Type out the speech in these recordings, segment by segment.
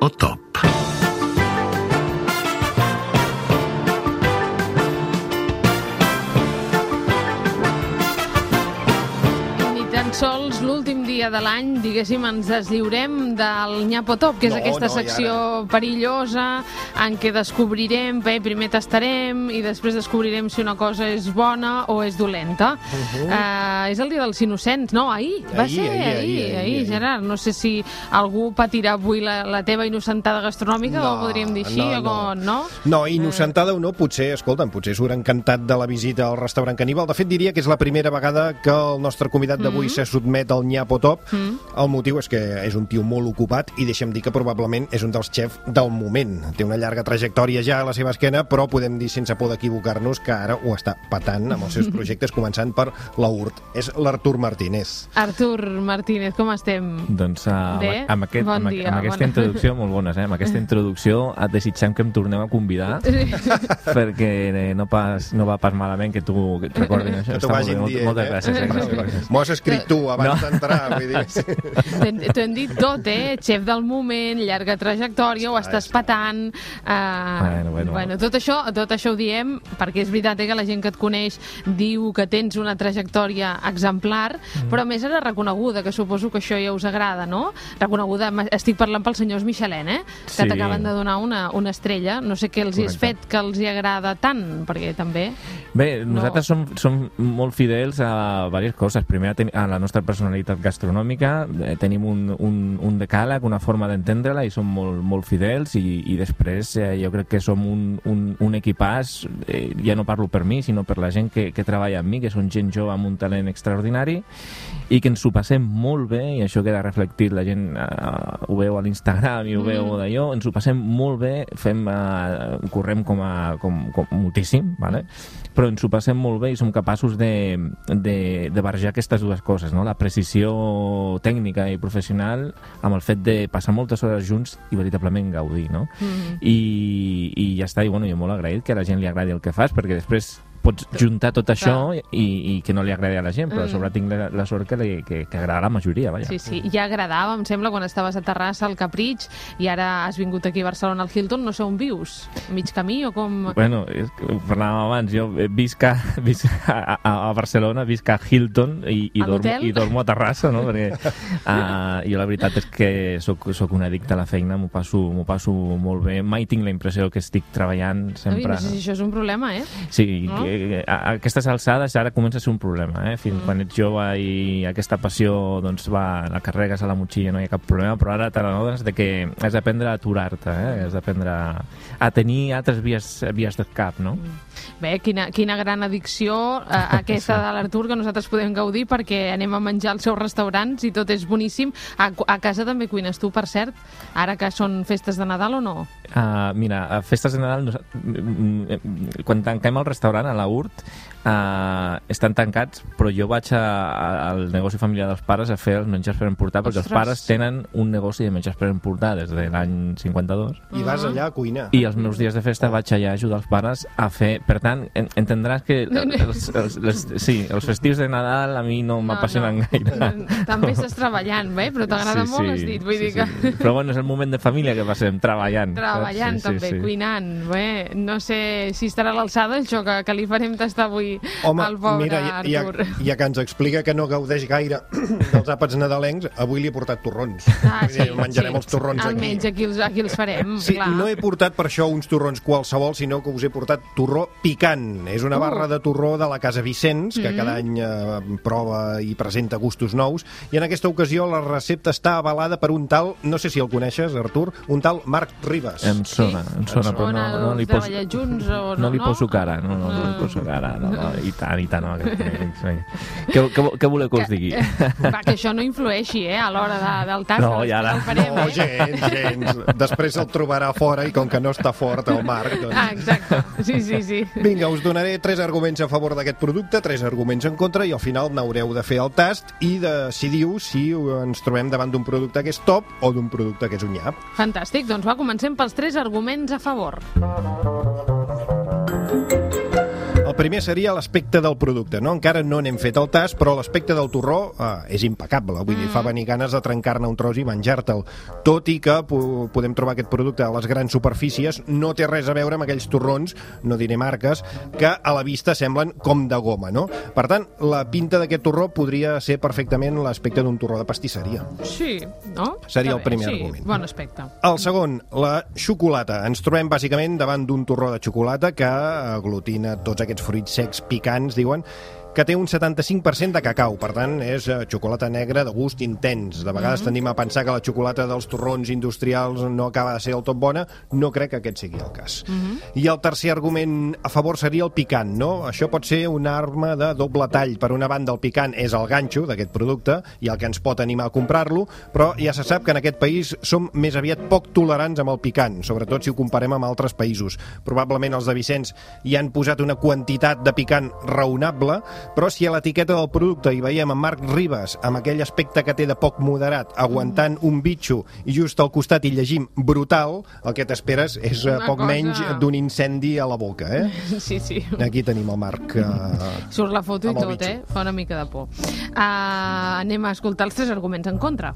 o top. Ni tan sols l'últim dia de l'any, diguéssim, ens deslliurem del Nyapotop, que és No, aquesta no, secció perillosa en què descobrirem, bé, primer tastarem i després descobrirem si una cosa és bona o és dolenta. Uh -huh. uh, és el dia dels innocents, no? Ahir, va Ahir, ser ahir, ahir, ahir, ahir, ahir, ahir. Gerard. No sé si algú patirà avui la, la teva innocentada gastronòmica, No, o podríem dir així, no, o com, no? No, innocentada o no, potser, escolta'm, potser surt encantat de la visita al restaurant caníbal. De fet, diria que és la primera vegada que el nostre convidat d'avui Mm. se sotmet al Nyapo Top. El motiu és que és un tio molt ocupat i deixa'm dir que probablement és un dels xefs del moment. Té una llarga trajectòria ja a la seva esquena, però podem dir sense por d'equivocar-nos que ara ho està patant amb els seus projectes, començant per la URT. És l'Artur Martínez. Artur Martínez, com estem? Doncs uh, Bé, amb, aquest, bon amb, dia, amb aquesta bona- introducció, molt bones, eh? amb aquesta introducció et desitgem que em tornem a convidar perquè eh, no, pas, no va pas malament que tu recordin això. Que t'ho vagin dient, moltes eh? gràcies. Eh? gràcies. M'ho has escrit tu abans No. d'entrar, vull dir... T'ho hem- T'ho hem dit tot, eh? Xef del moment, llarga trajectòria, ho estàs patant... Uh, Bueno, bueno. bueno tot, això, tot això ho diem perquè és veritat eh, que la gent que et coneix diu que tens una trajectòria exemplar, Mm. però a més era reconeguda, que suposo que això ja us agrada, no? Reconeguda, estic parlant pels senyors Michelin, eh? Que Sí. t'acaben de donar una, una estrella. No sé què els hi has Correcte. fet que els hi agrada tant, perquè també... Bé, No. nosaltres som, som molt fidels a diverses coses. Primer, a a la nostra personalitat gastronòmica, eh, tenim un, un, un decàleg, una forma d'entendre-la i som molt, molt fidels i, i després eh, jo crec que som un, un, un equipàs, eh, ja no parlo per mi, sinó per la gent que, que treballa amb mi, que són gent jove amb un talent extraordinari i que ens ho passem molt bé, i això queda reflectit, la gent uh, ho veu a l'Instagram i ho veu Mm. d'allò, ens ho passem molt bé, fem, uh, correm com, a, com, com moltíssim, vale? però ens ho passem molt bé i som capaços de, de, de barrejar aquestes dues coses, no? la precisió tècnica i professional amb el fet de passar moltes hores junts i veritablement gaudir, no? Mm. I, i ja està, i bueno, jo molt agraït que a la gent li agradi el que fas, perquè després pots juntar tot això i, i que no li agradi a la gent, però a Mm. sobre tinc la, la sort que, li, que, que agrada a la majoria, vaja. Sí, sí, ja agradava, em sembla, quan estaves a Terrassa, al Capritx, i ara has vingut aquí a Barcelona, al Hilton, no sé on vius, mig camí o com... Bueno, és parlàvem abans, jo visc a, visc a, a, a Barcelona, visc a Hilton i, i, A dormo, i dormo a Terrassa, no? Perquè uh, jo la veritat és que sóc, sóc un addicte a la feina, m'ho passo, passo molt bé, mai tinc la impressió que estic treballant sempre... no sé si això és un problema, eh? Sí, No? que, a, a aquestes alçades ara comença a ser un problema, eh? Fins Mm. quan ets jove i aquesta passió doncs va, la carregues a la motxilla, no hi ha cap problema, però ara te n'adones de que has d'aprendre a aturar-te, eh? Has d'aprendre a, a tenir altres vies, vies de cap, no? Bé, quina, quina gran addicció eh, aquesta de l'Artur que nosaltres podem gaudir perquè anem a menjar als seus restaurants i tot és boníssim. A, a casa també cuines tu, per cert, ara que són festes de Nadal o no? Uh, mira, a festes de Nadal, quan tanquem el restaurant a la URT, uh, estan tancats, però jo vaig a, a, al negoci familiar dels pares a fer els menjars per emportar, perquè els Ostres. pares tenen un negoci de menjars per emportar des de l'any 52, I vas allà a cuinar. i els meus dies de festa vaig allà a ajudar els pares a fer... Per tant, en, entendràs que els, els, les, sí, els festius de Nadal a mi no m'apassionen gaire. També estàs treballant, bé, però t'agrada molt, has dit. Vull sí, dir que... sí. Però bueno, és el moment de família que passem, treballant. saps? Treballant Sí, sí, també, sí. cuinant. Bé, no sé si estarà a l'alçada això que, que li farem tastar avui Home, al pobre mira, ja, ja, Artur. ja que ens explica que no gaudeix gaire dels àpats nadalencs, avui li he portat torrons. Ah, Vull dir, menjarem els torrons Almenys aquí. aquí els, aquí els farem, Sí, clar. no he portat per això uns torrons qualsevol, sinó que us he portat torró picant. És una Uh. barra de torró de la Casa Vicenç, que Mm. cada any eh, prova i presenta gustos nous, i en aquesta ocasió la recepta està avalada per un tal, no sé si el coneixes, Artur, un tal Marc Ribas. Em sona, em sona, però no, no li poso... junts o no? No li poso cara, no, no, no li poso cara, no, no, i tant, i tant, no, aquest, què, què, què voleu que us digui? Va, que això no influeixi, eh, a l'hora de, del tast. No, que i ara- farem, No, eh? gens, gens. Després el trobarà fora i com que no està fort el Marc, doncs... Ah, exacte. Sí, sí, sí. Vinga, us donaré tres arguments a favor d'aquest producte, tres arguments en contra, i al final n'haureu de fer el tast i decidiu si ens trobem davant d'un producte que és top o d'un producte que és un nyap. Fantàstic, doncs va, comencem pels tres arguments a favor. Primer seria l'aspecte del producte, no? Encara no n'hem fet el tast, però l'aspecte del torró eh, és impecable. Vull dir, fa venir ganes de trencar-ne un tros i menjar-te'l. Tot i que po podem trobar aquest producte a les grans superfícies, no té res a veure amb aquells torrons, no diré marques, que a la vista semblen com de goma, no? Per tant, la pinta d'aquest torró podria ser perfectament l'aspecte d'un torró de pastisseria. Sí, no? Seria Està el primer bé, argument. Sí, bon aspecte. El segon, la xocolata. Ens trobem bàsicament davant d'un torró de xocolata que aglutina tots aquests fruits secs picants, diuen, que té un 75% de cacau, per tant és eh, xocolata negra de gust intens. De vegades tendim a pensar que la xocolata dels torrons industrials no acaba de ser del tot bona, no crec que aquest sigui el cas. I el tercer argument a favor seria el picant, no? Això pot ser una arma de doble tall. Per una banda, el picant és el ganxo d'aquest producte i el que ens pot animar a comprar-lo, però ja se sap que en aquest país som més aviat poc tolerants amb el picant, sobretot si ho comparem amb altres països. Probablement els de Vicenç hi han posat una quantitat de picant raonable, però si a l'etiqueta del producte hi veiem en Marc Ribas amb aquell aspecte que té de poc moderat, aguantant un bitxo i just al costat hi llegim brutal, el que t'esperes és eh, Una poc cosa- menys d'un incendi a la boca, eh? Sí, sí. Aquí tenim el Marc. Eh... Surt la foto i tot, eh? Fa una mica de por. Uh, anem a escoltar els tres arguments en contra.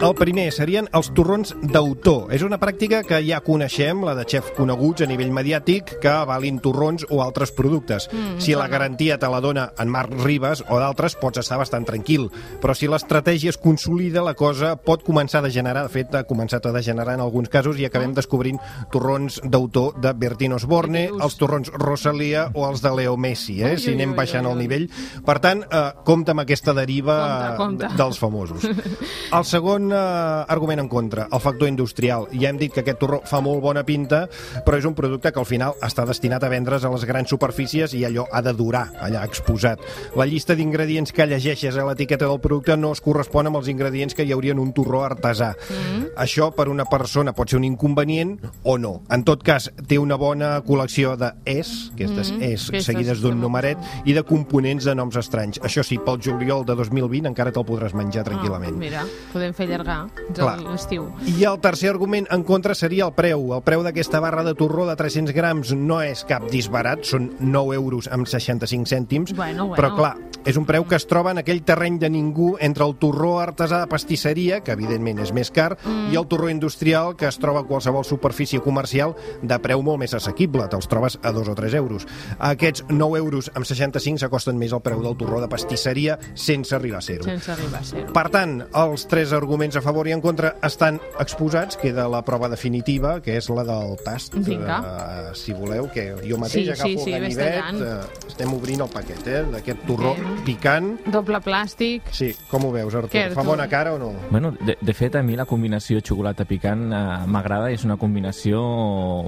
El primer serien els torrons d'autor. És una pràctica que ja coneixem, la de xef coneguts a nivell mediàtic, que avalin torrons o altres productes. Mm, si la garantia te la dona en Marc Ribas o d'altres, pots estar bastant tranquil. Però si l'estratègia es consolida, la cosa pot començar a degenerar. De fet, ha començat a degenerar en alguns casos i acabem descobrint torrons d'autor de Bertín Osborne, els torrons Rosalia o els de Leo Messi, eh? Si anem baixant el nivell. Per tant, eh, compta amb aquesta deriva Compte, compte. dels famosos. El segon eh, argument en contra, el factor industrial. Ja hem dit que aquest torró fa molt bona pinta, però és un producte que al final està destinat a vendre's a les grans superfícies i allò ha de durar allà exposat. La llista d'ingredients que llegeixes a l'etiqueta del producte no es correspon amb els ingredients que hi haurien en un torró artesà. Mm. Això per una persona pot ser un inconvenient o no. En tot cas, té una bona col·lecció de es, aquestes Mm, es aquestes seguides d'un numeret, i de components de noms estranys. Això sí, pel juliol de 2020 encara te'l podràs menjar tranquil·lament. Ah, mira, podem fer allargar l'estiu. I el tercer argument en contra seria el preu. El preu d'aquesta barra de torró de 300 grams no és cap disbarat, són 9 euros amb 65 cèntims, Bueno, bueno. però clar, és un preu que es troba en aquell terreny de ningú entre el torró artesà de pastisseria, que evidentment és més car, mm. i el torró industrial, que es troba a qualsevol superfície comercial de preu molt més assequible, te'ls trobes a 2 o 3 euros. Aquests 9 euros amb 65 s'acosten més al preu del torró de pastisseria sense arribar a ser-ho. Sense arribar a ser Per tant, els tres arguments a favor i en contra estan exposats. Queda la prova definitiva, que és la del tast. Vinga. Eh, si voleu, que jo mateix Sí, agafo sí, sí, el ganivet. Eh, estem obrint el paquet, eh, d'aquest torró Bé. picant. Doble plàstic. Sí, com ho veus, Artur? Què, Fa bona cara o no? Bueno, de, de fet, a mi la combinació xocolata picant eh, m'agrada, és una combinació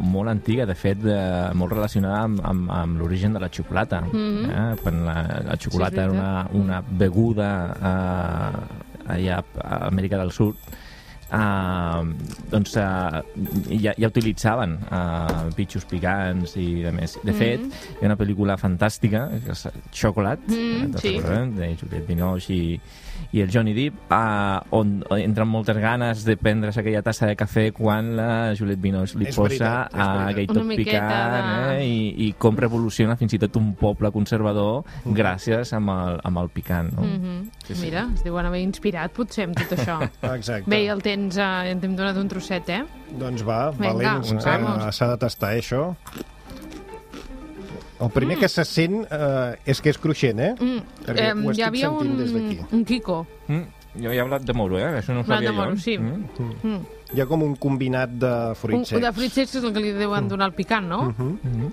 molt antiga, de fet, eh, molt relacionada amb, amb, amb l'origen de la xocolata. Mm -hmm. eh? Quan la, la xocolata Sí, era una, una beguda eh, allà a Amèrica del Sud, Uh, doncs uh, ja, ja utilitzaven uh, bitxos picants i de més. De fet, hi ha una pel·lícula fantàstica, que és Chocolate, Mm, eh, sí. de Juliette Binoche i, i el Johnny Depp, uh, on entren moltes ganes de prendre's aquella tassa de cafè quan la Juliette Binoche li És posa veritat, a aquell tot picant de- eh, i, i com revoluciona fins i tot un poble conservador gràcies amb el, amb el picant. No? Mm -hmm. Sí, sí. Mira, es deuen haver inspirat potser amb tot això. Exacte. Bé, el tens, eh, ja t'hem donat un trosset, eh? Doncs va, Vinga, valent, vamos. eh, s'ha de tastar, eh, això. El primer que se sent eh, és que és cruixent, eh? Mm. Perquè Em, ho estic hi havia sentint un, des d'aquí. un Kiko. Mm, jo he hablat de moro, eh? Això no ho Hablat de sabia jo. moro, sí. Mm. Mm. Hi ha com un combinat de Un, fruits secs. de fruits secs és el que li deuen donar el picant, no? Mhm. Mm.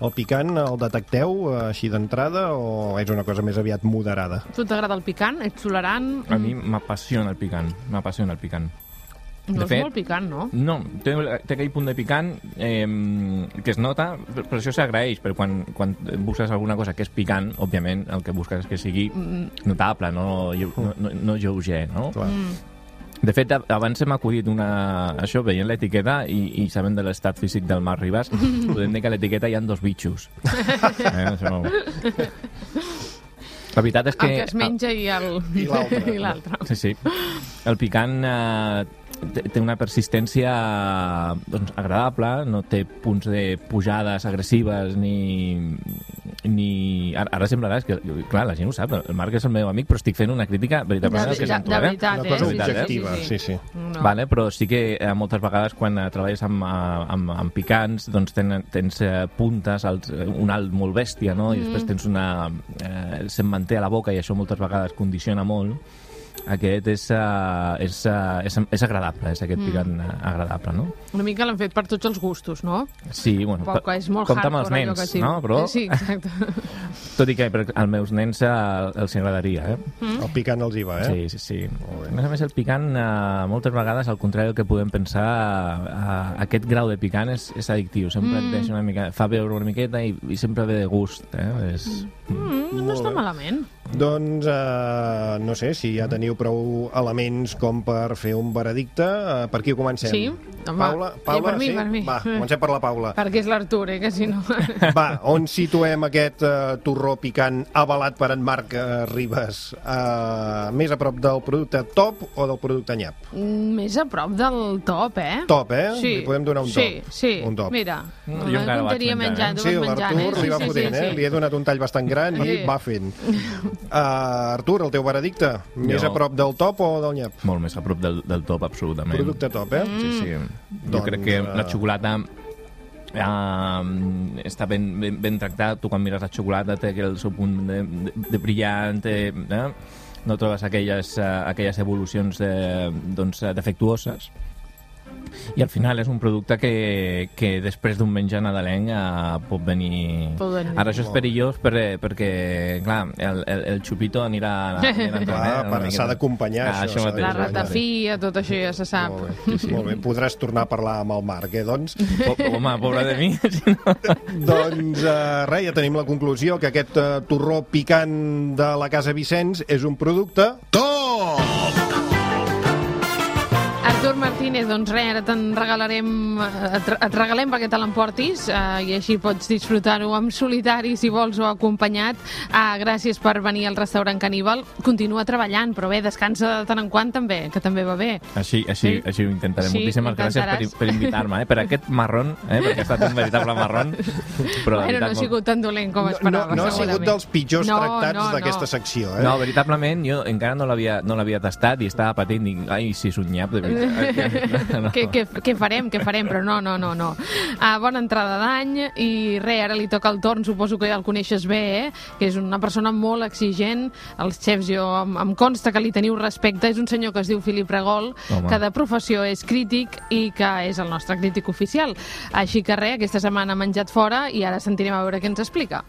El picant el detecteu eh, així d'entrada o és una cosa més aviat moderada? Tu t'agrada el picant? Ets tolerant? A mi m'apassiona el picant, m'apassiona el picant. No de és fet- molt picant, no? No, té, té aquell punt de picant eh, que es nota, però però això s'agraeix, perquè quan, quan busques alguna cosa que és picant, òbviament el que busques és que sigui notable, no, no, no, no lleuger, no? Clar. Mm. De fet, abans hem acudit una... això, veient l'etiqueta i, i sabent de l'estat físic del Marc Ribas, podem dir que a l'etiqueta hi ha dos bitxos. eh, això... La veritat és que... El que es menja i el... I l'altre. I l'altre. Sí, sí. El picant eh, té una persistència doncs, agradable, no té punts de pujades agressives ni... ni... Ara, ara semblarà, és que, clar, la gent ho sap, el Marc és el meu amic, però estic fent una crítica veritablement De- al que de- sento, de eh? veritat, Una cosa eh? Sí, sí, objectiva, sí, sí, sí. sí. No. Vale, però sí que eh, moltes vegades quan eh, treballes amb, eh, amb, amb picants doncs ten, tens eh, puntes, als, eh, un alt molt bèstia, no? I després tens una... Eh, se'n manté a la boca i això moltes vegades condiciona molt. Aquest és, uh, és, uh, és, és agradable, és aquest picant uh, agradable, no? Una mica l'han fet per tots els gustos, no? Sí, bueno, Poc, és molt compta amb els nens, sí. no? Però, Sí, exacte. tot i que per, als meus nens uh, els agradaria, eh? El picant els hi va, eh? Sí, sí, sí. A més a més, el picant, eh, moltes vegades, al contrari del que podem pensar, eh, aquest grau de picant és, és addictiu. Sempre et deixa una mica... Fa veure una miqueta i, i sempre ve de gust, eh? És... Mm, no està malament. Doncs, eh, no sé, si ja teniu prou elements com per fer un veredicte, eh, per qui comencem? Sí, home, Paula, ja Paula per mi, sí? per mi. Va, comencem per la Paula. Perquè és l'Artur, eh, que si no... Va, on situem aquest uh, torró picant avalat per en Marc uh, Ribes? Uh, més a prop del producte top o del producte nyap? Mm, Més a prop del top, eh? Top, eh? Sí. Li podem donar un sí, top. Sí, Un top. Mira, Mm, jo encara vaig menjant, menjant, Sí, vas menjant, l'Artur eh? li va sí, fotent, sí, eh? Li he donat un tall bastant gran i Sí. va fent. Uh, Artur, el teu veredicte, més Jo- a prop del top o del nyap? Molt més a prop del, del top, absolutament. Producte top, eh? Mm. Sí, sí. Jo Doncs, crec que eh, la xocolata eh, està ben, ben, ben tractat. Tu quan mires la xocolata té el seu punt de, de, de brillant, té, eh? no trobes aquelles, eh, aquelles evolucions de, doncs, eh, defectuoses. I al final és un producte que, que després d'un menjar nadalenc eh, pot venir... Pot venir. Ara això és perillós per, perquè, clar, el, el, el xupito anirà... anirà Clar, eh, s'ha d'acompanyar, Ah, això, mateix, La ratafia, tot això ja se sap. Molt bé, sí, sí. Molt bé, podràs tornar a parlar amb el Marc, eh, doncs? Po- Home, pobra de mi, si no... doncs, uh, res, ja tenim la conclusió que aquest uh, torró picant de la Casa Vicenç és un producte... Top! Artur Martínez, doncs res, ara te'n regalarem, eh, et, et regalem perquè te l'emportis eh, i així pots disfrutar-ho en solitari si vols o acompanyat. Ah, gràcies per venir al restaurant Caníbal. Continua treballant, però bé, descansa de tant en quant també, que també va bé. Així, així, Sí. així ho intentarem. Sí, Moltíssimes gràcies per, intentaràs. per invitar-me, eh? per aquest marrón, eh? perquè ha estat un veritable marrón. Però, Bueno, veritat, no ha sigut tan dolent com No, esperava, no ha sigut dels pitjors No, tractats no, d'aquesta no. secció, eh? No, veritablement, jo encara no l'havia no l'havia tastat i estava patint, dic, ai, si és un nyap, de veritat. No. Què, què, què farem, què farem, però no, no, no, no. Ah, bona entrada d'any i res, ara li toca el torn, suposo que ja el coneixes bé, eh? que és una persona molt exigent, els xefs jo em, em consta que li teniu respecte, és un senyor que es diu Filip Regol, Home. que de professió és crític i que és el nostre crític oficial. Així que res, aquesta setmana ha menjat fora i ara sentirem a veure què ens explica.